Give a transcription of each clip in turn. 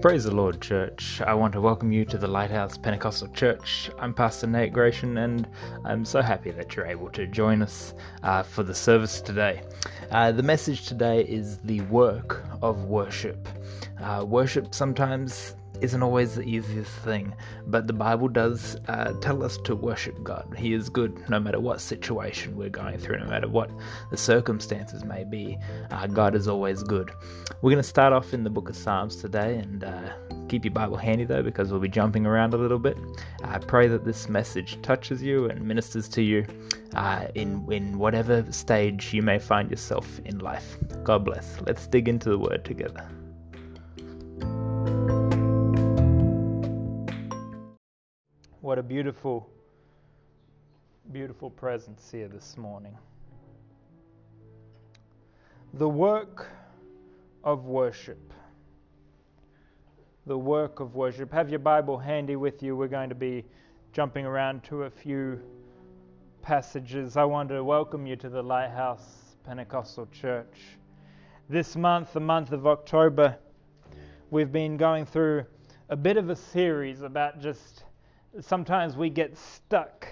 Praise the Lord, church. I want to welcome you to the Lighthouse Pentecostal Church. I'm Pastor Nate Gratian, and I'm so happy that you're able to join us uh, for the service today. Uh, the message today is the work of worship. Uh, worship sometimes isn't always the easiest thing, but the Bible does uh, tell us to worship God. He is good no matter what situation we're going through, no matter what the circumstances may be. Uh, God is always good. We're going to start off in the book of Psalms today and uh, keep your Bible handy though because we'll be jumping around a little bit. I pray that this message touches you and ministers to you uh, in, in whatever stage you may find yourself in life. God bless. Let's dig into the word together. What a beautiful, beautiful presence here this morning. The work of worship. The work of worship. Have your Bible handy with you. We're going to be jumping around to a few passages. I want to welcome you to the Lighthouse Pentecostal Church. This month, the month of October, we've been going through a bit of a series about just sometimes we get stuck.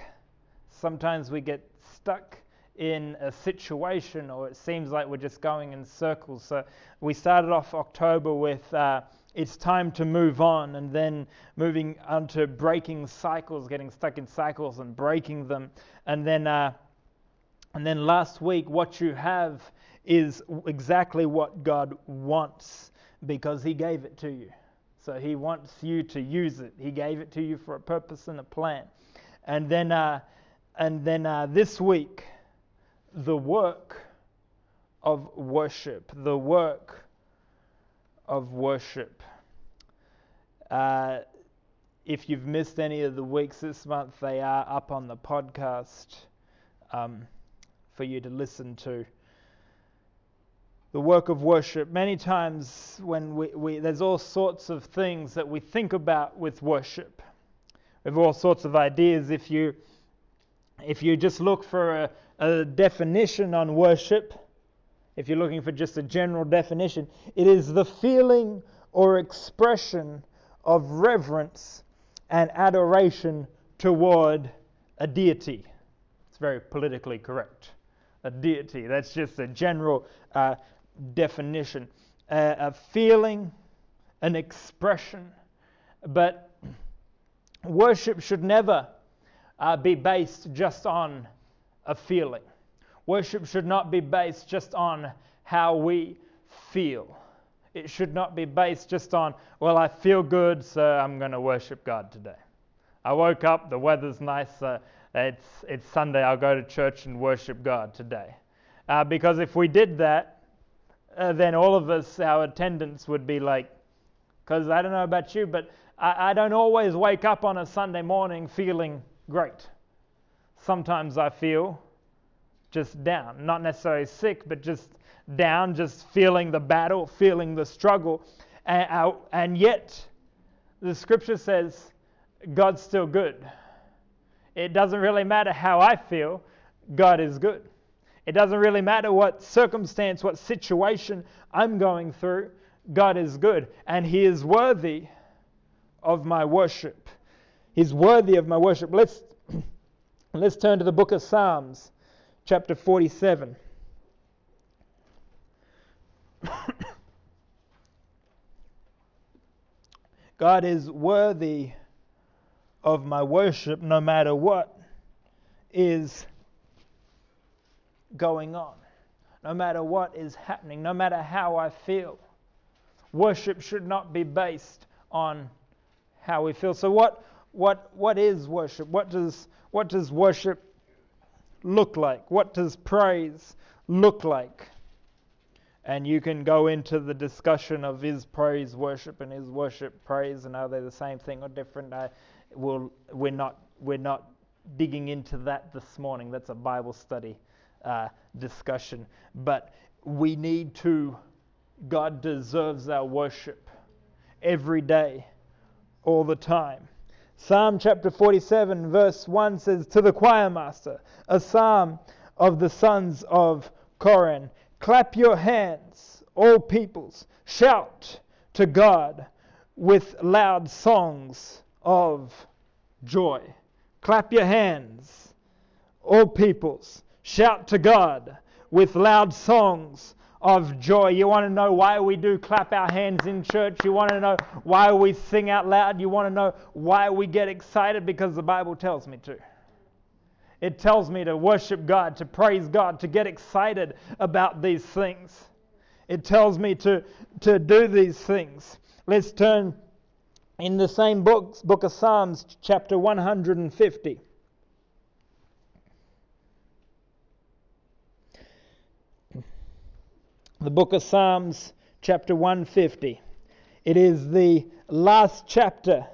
Sometimes we get stuck in a situation, or it seems like we're just going in circles. So we started off October with uh, it's time to move on, and then moving on to breaking cycles, getting stuck in cycles and breaking them, and then uh, and then last week, what you have is exactly what God wants because He gave it to you. So he wants you to use it. He gave it to you for a purpose and a plan. And then, uh, and then uh, this week, the work of worship. The work of worship. Uh, if you've missed any of the weeks this month, they are up on the podcast um, for you to listen to the work of worship. Many times, when we, we, there's all sorts of things that we think about with worship. We have all sorts of ideas. If you, if you just look for a, a definition on worship, if you're looking for just a general definition, it is the feeling or expression of reverence and adoration toward a deity. It's very politically correct. A deity. That's just a general uh, definition, a, feeling, an expression. But worship should never uh, be based just on a feeling. Worship should not be based just on how we feel. It should not be based just on, well, I feel good, so I'm going to worship God today. I woke up, the weather's nice, uh, it's, it's Sunday, I'll go to church and worship God today. Uh, because if we did that, uh, then all of us, our attendance would be like, because I don't know about you, but I, I don't always wake up on a Sunday morning feeling great. Sometimes I feel just down, not necessarily sick, but just down, just feeling the battle, feeling the struggle. And, and yet, the scripture says God's still good. It doesn't really matter how I feel, God is good. It doesn't really matter what circumstance, what situation I'm going through. God is good and He is worthy of my worship. He's worthy of my worship. Let's, let's turn to the book of Psalms, chapter 47. God is worthy of my worship no matter what is going on, no matter what is happening, no matter how I feel. Worship should not be based on how we feel. So what what what is worship? What does what does worship look like? What does praise look like? And you can go into the discussion of is praise worship and is worship praise and are they the same thing or different? I will we're not we're not digging into that this morning. That's a Bible study uh, discussion. But we need to, God deserves our worship every day, all the time. Psalm chapter 47, verse 1 says, To the choir master, a psalm of the sons of Korah, clap your hands, all peoples, shout to God with loud songs of joy. Clap your hands, all peoples. Shout to God with loud songs of joy. You want to know why we do clap our hands in church? You want to know why we sing out loud? You want to know why we get excited? Because the Bible tells me to. It tells me to worship God, to praise God, to get excited about these things. It tells me to, to do these things. Let's turn in the same book, book of Psalms, chapter 150. The book of Psalms, chapter 150. It is the last chapter.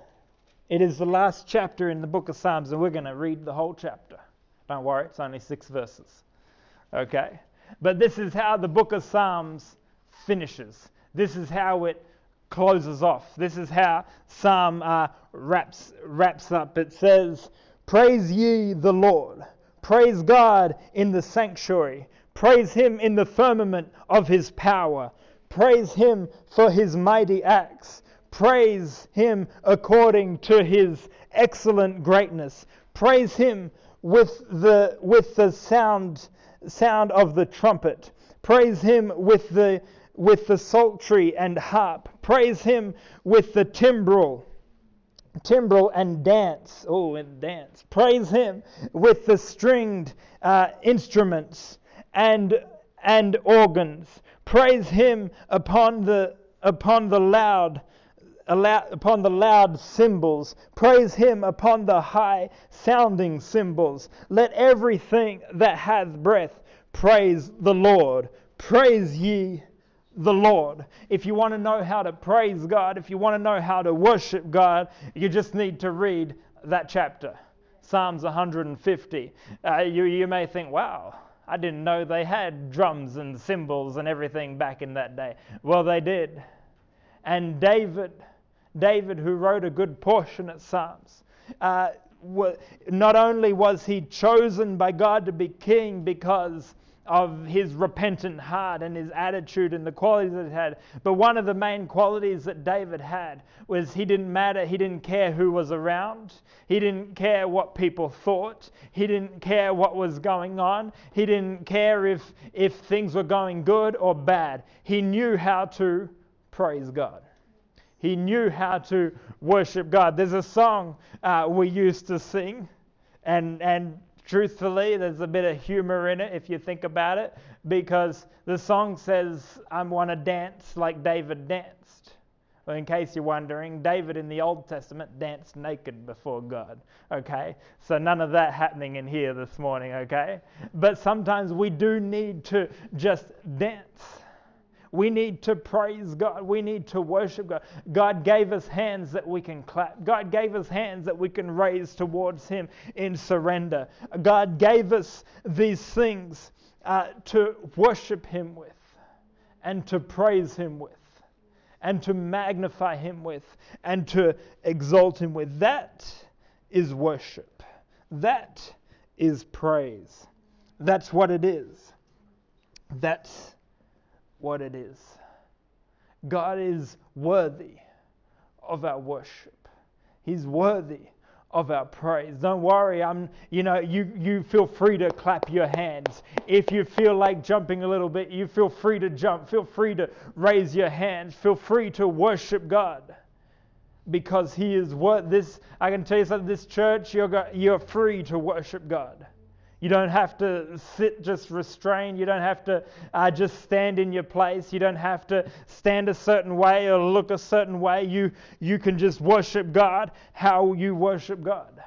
It is the last chapter in the book of Psalms, and we're going to read the whole chapter. Don't worry, it's only six verses. Okay? But this is how the book of Psalms finishes. This is how it closes off. This is how Psalm uh, wraps, wraps up. It says, Praise ye the Lord. Praise God in the sanctuary. Praise him in the firmament of his power. Praise him for his mighty acts. Praise him according to his excellent greatness. Praise him with the, with the sound, sound of the trumpet. Praise him with the with the psaltery and harp. Praise him with the timbrel. Timbrel and dance. Oh, and dance. Praise him with the stringed uh, instruments and, and organs. Praise him upon the, upon the loud upon the loud cymbals. Praise him upon the high sounding cymbals. Let everything that hath breath praise the Lord. Praise ye the Lord. If you want to know how to praise God, if you want to know how to worship God, you just need to read that chapter, Psalms 150. Uh, you, you may think, wow, I didn't know they had drums and cymbals and everything back in that day. Well, they did. And David, David, who wrote a good portion of Psalms, uh, not only was he chosen by God to be king because of his repentant heart and his attitude and the qualities that he had. But one of the main qualities that David had was he didn't matter, he didn't care who was around, he didn't care what people thought, he didn't care what was going on, he didn't care if, if things were going good or bad. He knew how to praise God. He knew how to worship God. There's a song uh, we used to sing, and, and Truthfully, there's a bit of humor in it if you think about it, because the song says, I want to dance like David danced. Well, in case you're wondering, David in the Old Testament danced naked before God. Okay? So none of that happening in here this morning, okay? But sometimes we do need to just dance we need to praise God. We need to worship God. God gave us hands that we can clap. God gave us hands that we can raise towards Him in surrender. God gave us these things uh, to worship Him with and to praise Him with and to magnify Him with and to exalt Him with. That is worship. That is praise. That's what it is. That's what it is. God is worthy of our worship. He's worthy of our praise. Don't worry, I'm you know, you, you feel free to clap your hands. If you feel like jumping a little bit, you feel free to jump. Feel free to raise your hands. Feel free to worship God. Because He is what this I can tell you something, this church, you're, you're free to worship God. You don't have to sit just restrained. You don't have to uh, just stand in your place. You don't have to stand a certain way or look a certain way. You, you can just worship God how you worship God.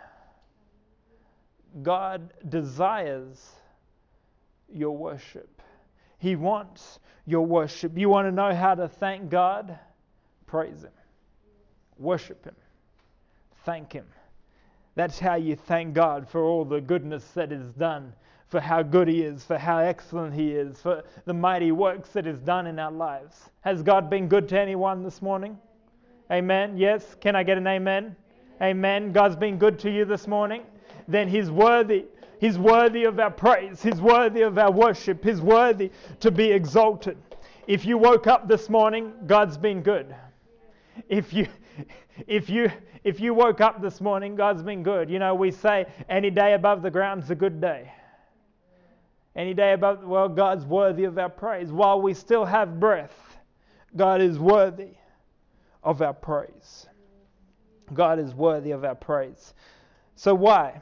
God desires your worship, He wants your worship. You want to know how to thank God? Praise Him, worship Him, thank Him. That's how you thank God for all the goodness that is done, for how good He is, for how excellent He is, for the mighty works that is done in our lives. Has God been good to anyone this morning? Amen. Yes. Can I get an amen? Amen. God's been good to you this morning. Then He's worthy. He's worthy of our praise. He's worthy of our worship. He's worthy to be exalted. If you woke up this morning, God's been good. if you if you if you woke up this morning, God's been good. You know, we say any day above the ground's a good day. Any day above well, God's worthy of our praise. While we still have breath, God is worthy of our praise. God is worthy of our praise. So why?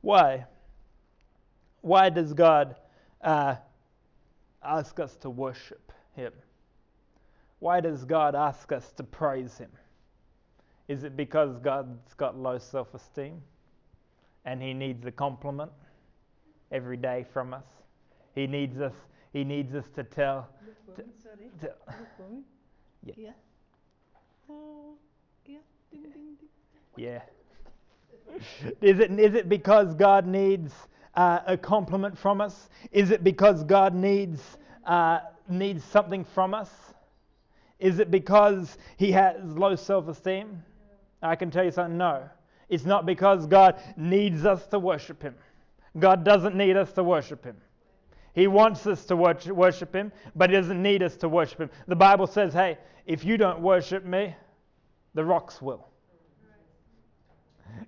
Why? Why does God uh, ask us to worship Him? Why does God ask us to praise Him? Is it because God's got low self esteem and He needs a compliment every day from us? He needs us. He needs us to tell. Look for me, sorry. to- me. Yeah. Yeah. Oh, yeah. Ding, ding, ding. Yeah. is it is it because God needs uh, a compliment from us? Is it because God needs uh, needs something from us? Is it because He has low self-esteem? I can tell you something. No, it's not because God needs us to worship Him. God doesn't need us to worship Him. He wants us to worship, worship Him, but He doesn't need us to worship Him. The Bible says, "Hey, if you don't worship Me, the rocks will."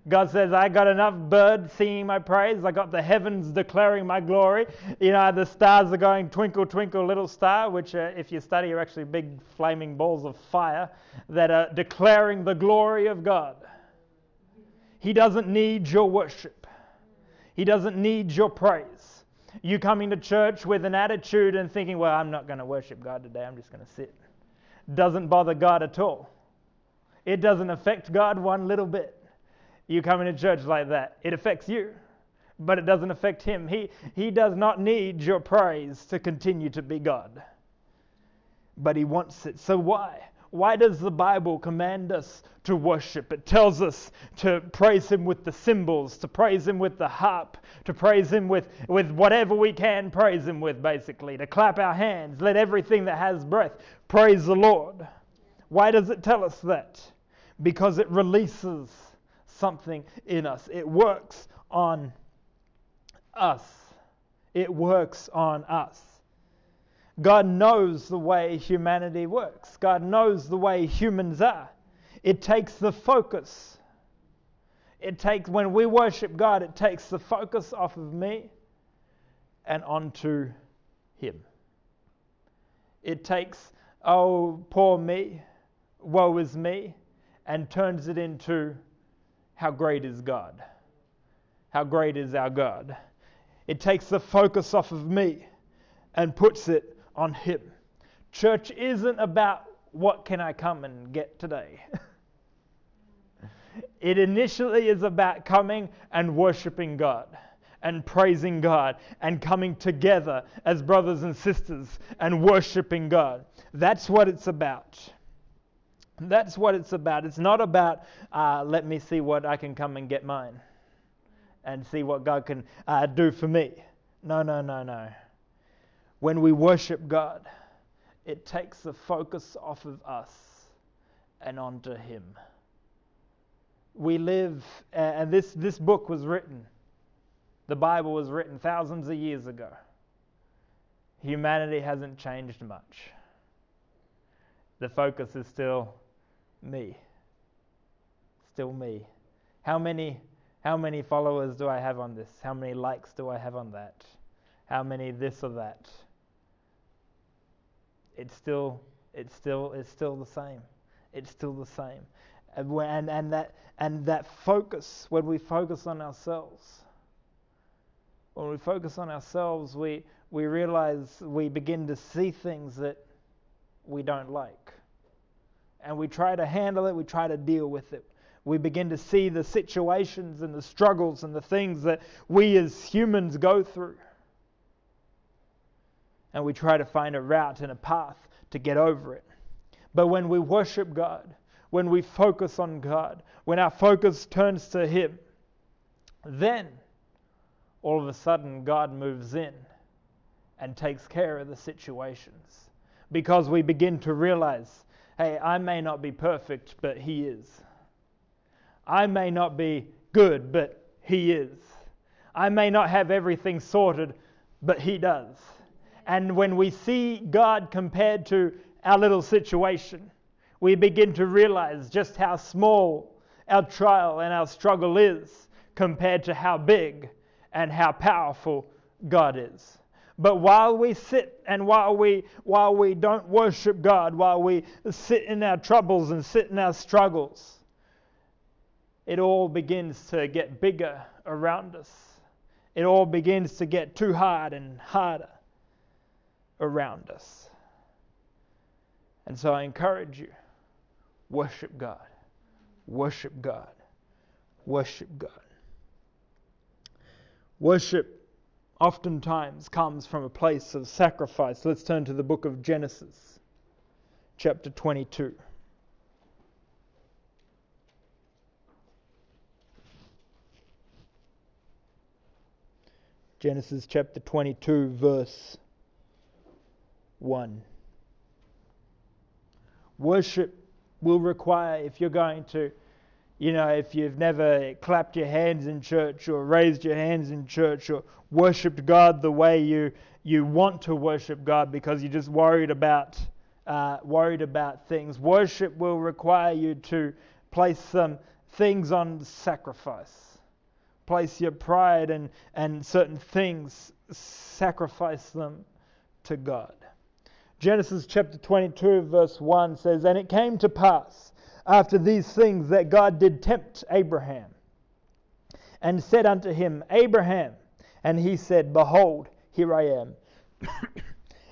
God says, I got enough birds singing my praise. I got the heavens declaring my glory. You know, the stars are going twinkle, twinkle, little star, which, uh, if you study, are actually big flaming balls of fire that are declaring the glory of God. He doesn't need your worship, He doesn't need your praise. You coming to church with an attitude and thinking, well, I'm not going to worship God today, I'm just going to sit, doesn't bother God at all. It doesn't affect God one little bit you coming to church like that. It affects you, but it doesn't affect him. He, he does not need your praise to continue to be God, but he wants it. So why? Why does the Bible command us to worship? It tells us to praise him with the cymbals, to praise him with the harp, to praise him with, with whatever we can praise him with, basically, to clap our hands. Let everything that has breath praise the Lord. Why does it tell us that? Because it releases something in us. It works on us. It works on us. God knows the way humanity works. God knows the way humans are. It takes the focus. It takes when we worship God, it takes the focus off of me and onto him. It takes oh poor me, woe is me and turns it into how great is God? How great is our God? It takes the focus off of me and puts it on Him. Church isn't about what can I come and get today. it initially is about coming and worshiping God and praising God and coming together as brothers and sisters and worshiping God. That's what it's about. That's what it's about. It's not about, uh, let me see what I can come and get mine and see what God can uh, do for me. No, no, no, no. When we worship God, it takes the focus off of us and onto Him. We live, and this, this book was written, the Bible was written thousands of years ago. Humanity hasn't changed much. The focus is still me. Still me. How many how many followers do I have on this? How many likes do I have on that? How many this or that? It's still it's still it's still the same. It's still the same. And and that and that focus when we focus on ourselves when we focus on ourselves we we realize we begin to see things that we don't like and we try to handle it, we try to deal with it. We begin to see the situations and the struggles and the things that we as humans go through. And we try to find a route and a path to get over it. But when we worship God, when we focus on God, when our focus turns to Him, then all of a sudden God moves in and takes care of the situations. Because we begin to realize hey, I may not be perfect, but He is. I may not be good, but He is. I may not have everything sorted, but He does. And when we see God compared to our little situation, we begin to realize just how small our trial and our struggle is compared to how big and how powerful God is. But while we sit and while we while we don't worship God, while we sit in our troubles and sit in our struggles, it all begins to get bigger around us. It all begins to get too hard and harder around us. And so I encourage you worship God. Worship God. Worship God. Worship oftentimes comes from a place of sacrifice. Let's turn to the book of Genesis, chapter 22. Genesis chapter 22, verse 1. Worship will require, if you're going to you know, if you've never clapped your hands in church or raised your hands in church or worshiped God the way you you want to worship God because you're just worried about uh, worried about things, worship will require you to place some things on sacrifice. Place your pride and, and certain things, sacrifice them to God. Genesis chapter 22, verse 1 says, And it came to pass after these things that God did tempt Abraham and said unto him, Abraham. And he said, Behold, here I am.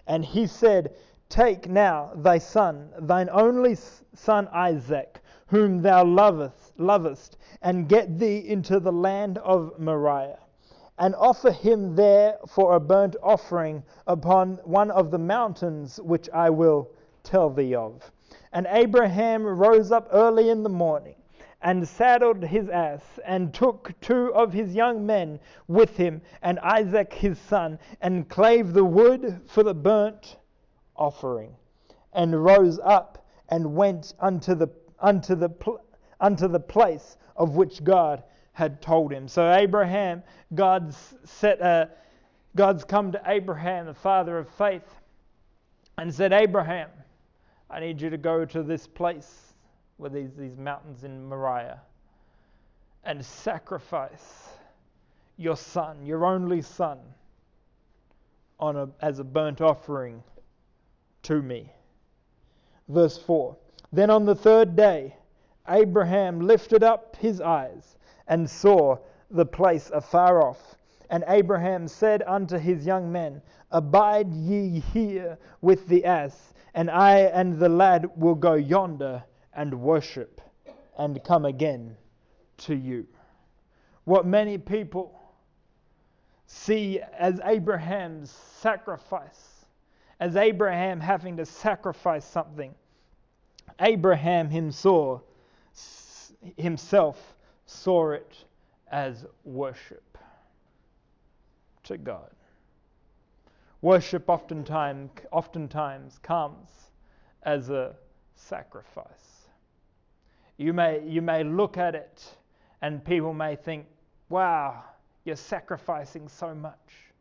and he said, Take now thy son, thine only son Isaac, whom thou lovest, lovest, and get thee into the land of Moriah, and offer him there for a burnt offering upon one of the mountains which I will tell thee of. And Abraham rose up early in the morning and saddled his ass and took two of his young men with him and Isaac his son and clave the wood for the burnt offering and rose up and went unto the unto the unto the place of which God had told him. So Abraham, God's set a, God's come to Abraham, the father of faith, and said, Abraham, I need you to go to this place where these, these mountains in Moriah and sacrifice your son, your only son, on a, as a burnt offering to me. Verse 4 Then on the third day, Abraham lifted up his eyes and saw the place afar off. And Abraham said unto his young men, Abide ye here with the ass and I and the lad will go yonder and worship and come again to you. What many people see as Abraham's sacrifice, as Abraham having to sacrifice something, Abraham himself, saw it as worship to God. Worship oftentimes, oftentimes comes as a sacrifice. You may, you may look at it and people may think, wow, you're sacrificing so much.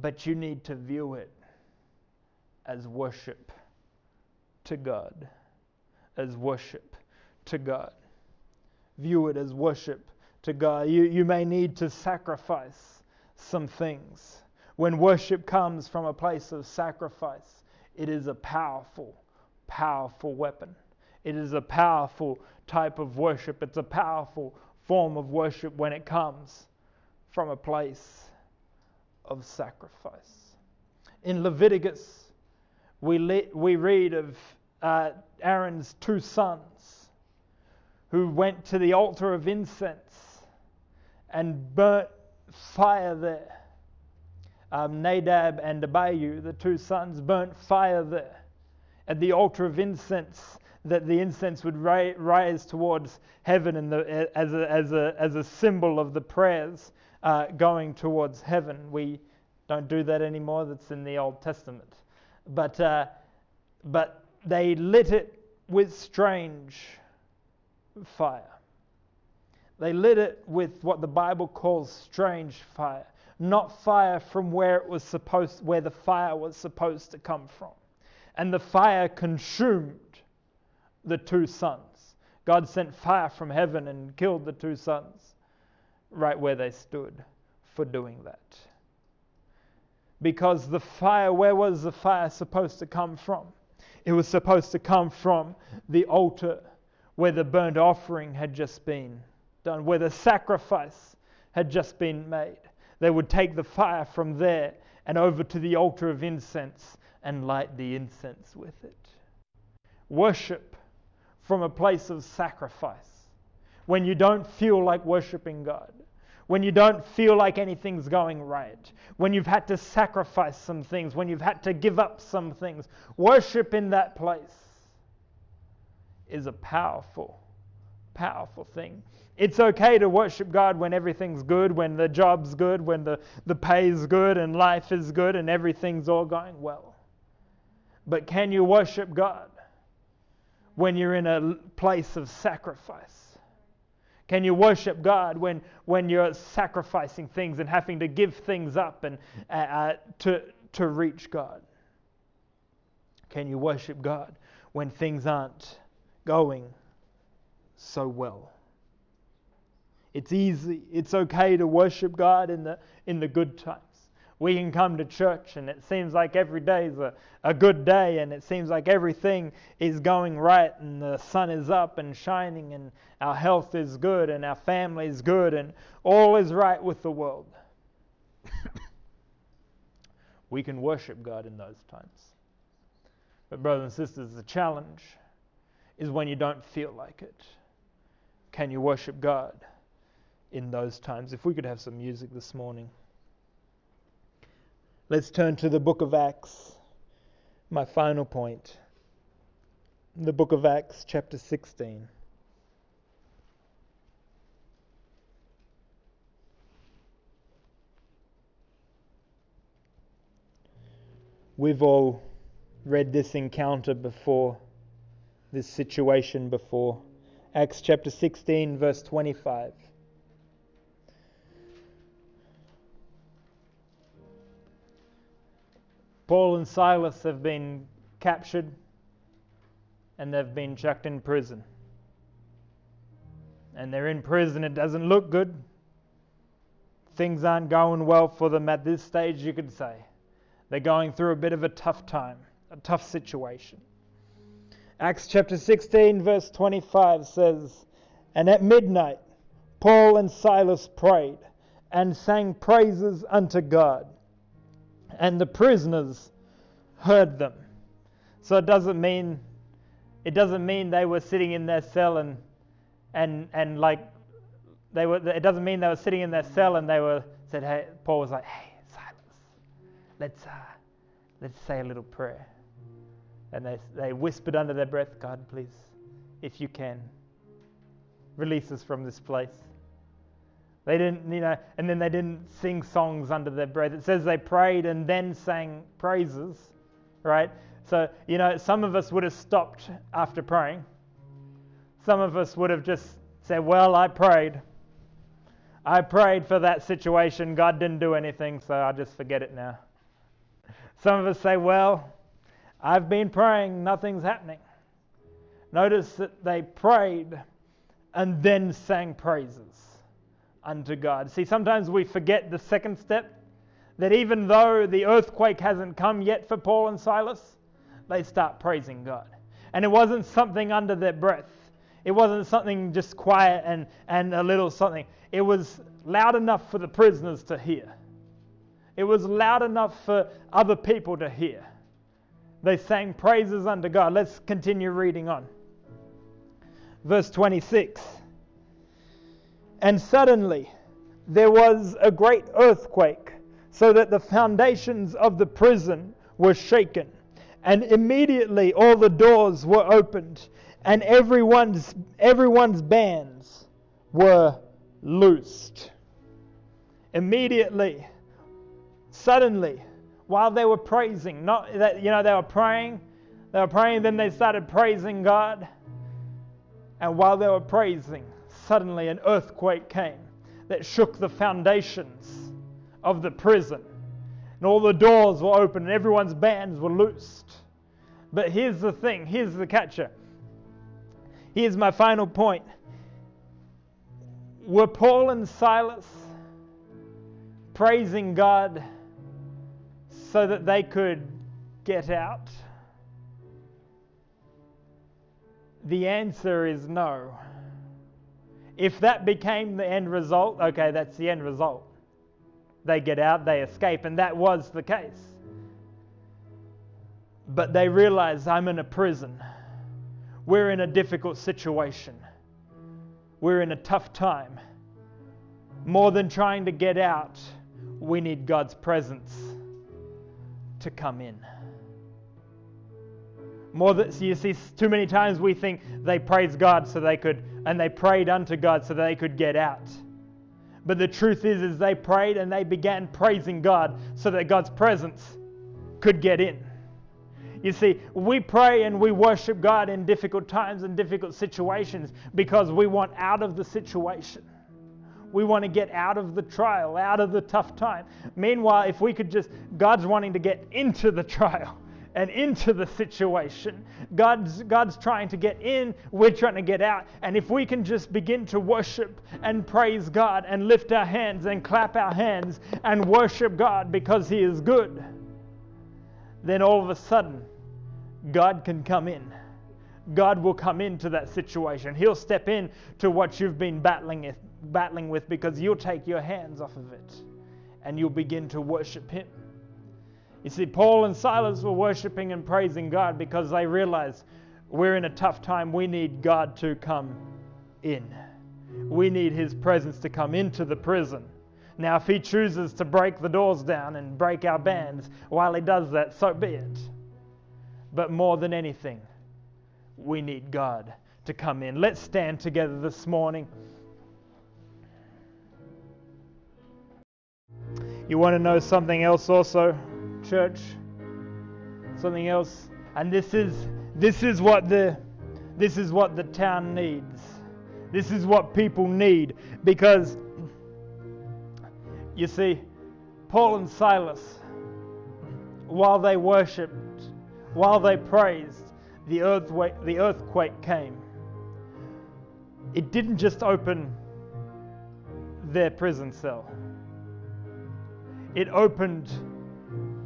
But you need to view it as worship to God. As worship to God. View it as worship to God. You, you may need to sacrifice some things when worship comes from a place of sacrifice, it is a powerful, powerful weapon. It is a powerful type of worship. It's a powerful form of worship when it comes from a place of sacrifice. In Leviticus, we, le- we read of uh, Aaron's two sons who went to the altar of incense and burnt fire there um, Nadab and Abihu, the two sons, burnt fire there at the altar of incense, that the incense would rise towards heaven in the, as, a, as, a, as a symbol of the prayers uh, going towards heaven. We don't do that anymore, that's in the Old Testament. But, uh, but they lit it with strange fire. They lit it with what the Bible calls strange fire not fire from where it was supposed where the fire was supposed to come from. and the fire consumed the two sons. God sent fire from heaven and killed the two sons right where they stood for doing that. Because the fire, where was the fire supposed to come from? It was supposed to come from the altar where the burnt offering had just been done, where the sacrifice had just been made. They would take the fire from there and over to the altar of incense and light the incense with it. Worship from a place of sacrifice when you don't feel like worshiping God, when you don't feel like anything's going right, when you've had to sacrifice some things, when you've had to give up some things. Worship in that place is a powerful, powerful thing. It's okay to worship God when everything's good, when the job's good, when the, the pay's good and life is good and everything's all going well. But can you worship God when you're in a place of sacrifice? Can you worship God when, when you're sacrificing things and having to give things up and, uh, uh, to, to reach God? Can you worship God when things aren't going so well? It's easy. It's okay to worship God in the, in the good times. We can come to church and it seems like every day is a, a good day and it seems like everything is going right and the sun is up and shining and our health is good and our family is good and all is right with the world. we can worship God in those times. But, brothers and sisters, the challenge is when you don't feel like it. Can you worship God in those times? If we could have some music this morning. Let's turn to the book of Acts, my final point. The book of Acts, chapter 16. We've all read this encounter before, this situation before. Acts chapter 16, verse 25. Paul and Silas have been captured and they've been chucked in prison. And they're in prison, it doesn't look good. Things aren't going well for them at this stage, you could say. They're going through a bit of a tough time, a tough situation. Acts chapter 16, verse 25 says, And at midnight, Paul and Silas prayed and sang praises unto God and the prisoners heard them. So it doesn't mean it doesn't mean they were sitting in their cell and and and like they were it doesn't mean they were sitting in their cell and they were said hey Paul was like hey Silas. Let's uh, let's say a little prayer. And they they whispered under their breath God please if you can release us from this place they didn't, you know, and then they didn't sing songs under their breath. It says they prayed and then sang praises, right? So, you know, some of us would have stopped after praying. Some of us would have just said, Well, I prayed. I prayed for that situation. God didn't do anything, so I'll just forget it now. Some of us say, Well, I've been praying, nothing's happening. Notice that they prayed and then sang praises unto God. See, sometimes we forget the second step that even though the earthquake hasn't come yet for Paul and Silas, they start praising God. And it wasn't something under their breath, it wasn't something just quiet and, and a little something. It was loud enough for the prisoners to hear, it was loud enough for other people to hear. They sang praises unto God. Let's continue reading on. Verse 26. And suddenly there was a great earthquake, so that the foundations of the prison were shaken. And immediately all the doors were opened, and everyone's, everyone's bands were loosed. Immediately, suddenly, while they were praising, not that, you know, they were praying, they were praying, then they started praising God. And while they were praising, suddenly an earthquake came that shook the foundations of the prison. And all the doors were open and everyone's bands were loosed. But here's the thing here's the catcher. Here's my final point. Were Paul and Silas praising God so that they could get out? The answer is no. If that became the end result, okay, that's the end result. They get out, they escape, and that was the case. But they realize I'm in a prison. We're in a difficult situation. We're in a tough time. More than trying to get out, we need God's presence to come in. More than you see, too many times we think they praised God so they could, and they prayed unto God so they could get out. But the truth is, is they prayed and they began praising God so that God's presence could get in. You see, we pray and we worship God in difficult times and difficult situations because we want out of the situation. We want to get out of the trial, out of the tough time. Meanwhile, if we could just, God's wanting to get into the trial and into the situation. God's, God's trying to get in, we're trying to get out. And if we can just begin to worship and praise God and lift our hands and clap our hands and worship God because He is good, then all of a sudden, God can come in. God will come into that situation. He'll step in to what you've been battling battling with because you'll take your hands off of it and you'll begin to worship Him. You see, Paul and Silas were worshiping and praising God because they realized we're in a tough time. We need God to come in. We need His presence to come into the prison. Now, if He chooses to break the doors down and break our bands, while He does that, so be it. But more than anything, we need God to come in. Let's stand together this morning. You want to know something else also, church? Something else? And this is this is what the this is what the town needs. This is what people need because you see Paul and Silas while they worshiped, while they praised, the earthquake, the earthquake came. It didn't just open their prison cell, it opened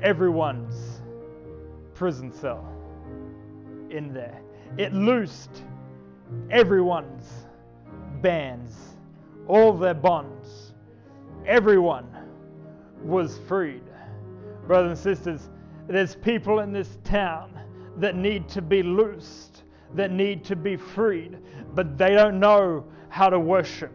everyone's prison cell in there. It loosed everyone's bands, all their bonds. Everyone was freed. Brothers and sisters, there's people in this town that need to be loosed, that need to be freed, but they don't know how to worship.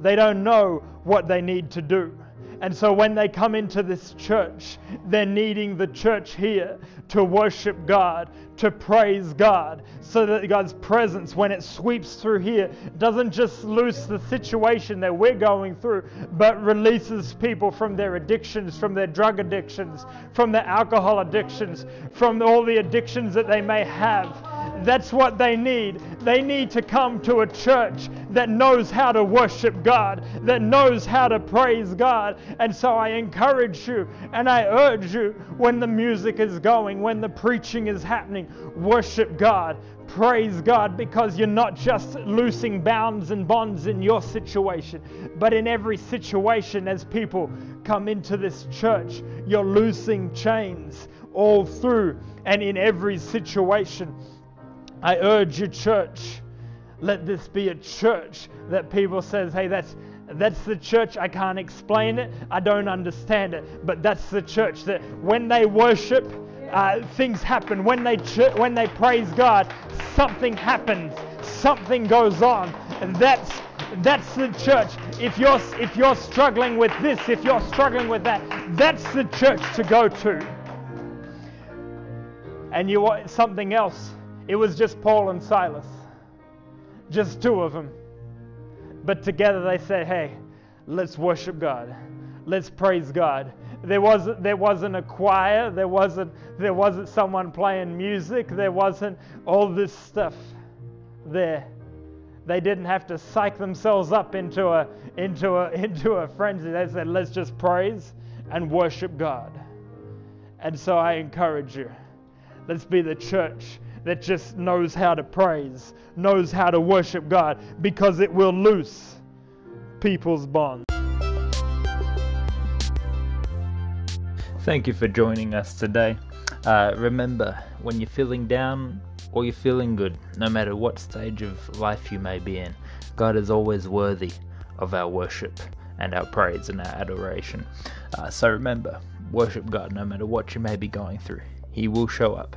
They don't know what they need to do. And so when they come into this church, they're needing the church here to worship God, to praise God, so that God's presence, when it sweeps through here, doesn't just loose the situation that we're going through, but releases people from their addictions, from their drug addictions, from their alcohol addictions, from all the addictions that they may have. That's what they need. They need to come to a church that knows how to worship God, that knows how to praise God. And so I encourage you and I urge you when the music is going, when the preaching is happening, worship God. Praise God because you're not just loosing bounds and bonds in your situation, but in every situation as people come into this church, you're loosing chains all through and in every situation. I urge you, church, let this be a church that people says, hey, that's that's the church. I can't explain it. I don't understand it. But that's the church that when they worship, uh, things happen. When they ch- when they praise God, something happens. Something goes on, and that's that's the church. If you're if you're struggling with this, if you're struggling with that, that's the church to go to. And you want something else it was just Paul and Silas, just two of them. But together they said, hey, let's worship God. Let's praise God. There wasn't, there wasn't a choir, there wasn't, there wasn't someone playing music, there wasn't all this stuff there. They didn't have to psych themselves up into a, into a, into a frenzy. They said, let's just praise and worship God. And so I encourage you Let's be the church that just knows how to praise, knows how to worship God, because it will loose people's bonds. Thank you for joining us today. Uh, remember, when you're feeling down or you're feeling good, no matter what stage of life you may be in, God is always worthy of our worship and our praise and our adoration. Uh, so remember, worship God no matter what you may be going through. He will show up.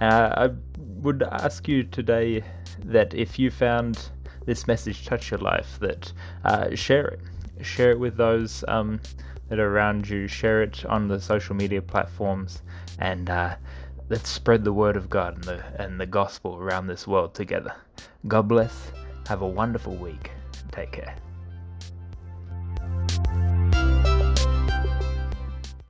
Uh, I would ask you today that if you found this message touch your life, that uh, share it. Share it with those um, that are around you. Share it on the social media platforms, and uh, let's spread the word of God and the and the gospel around this world together. God bless. Have a wonderful week. Take care.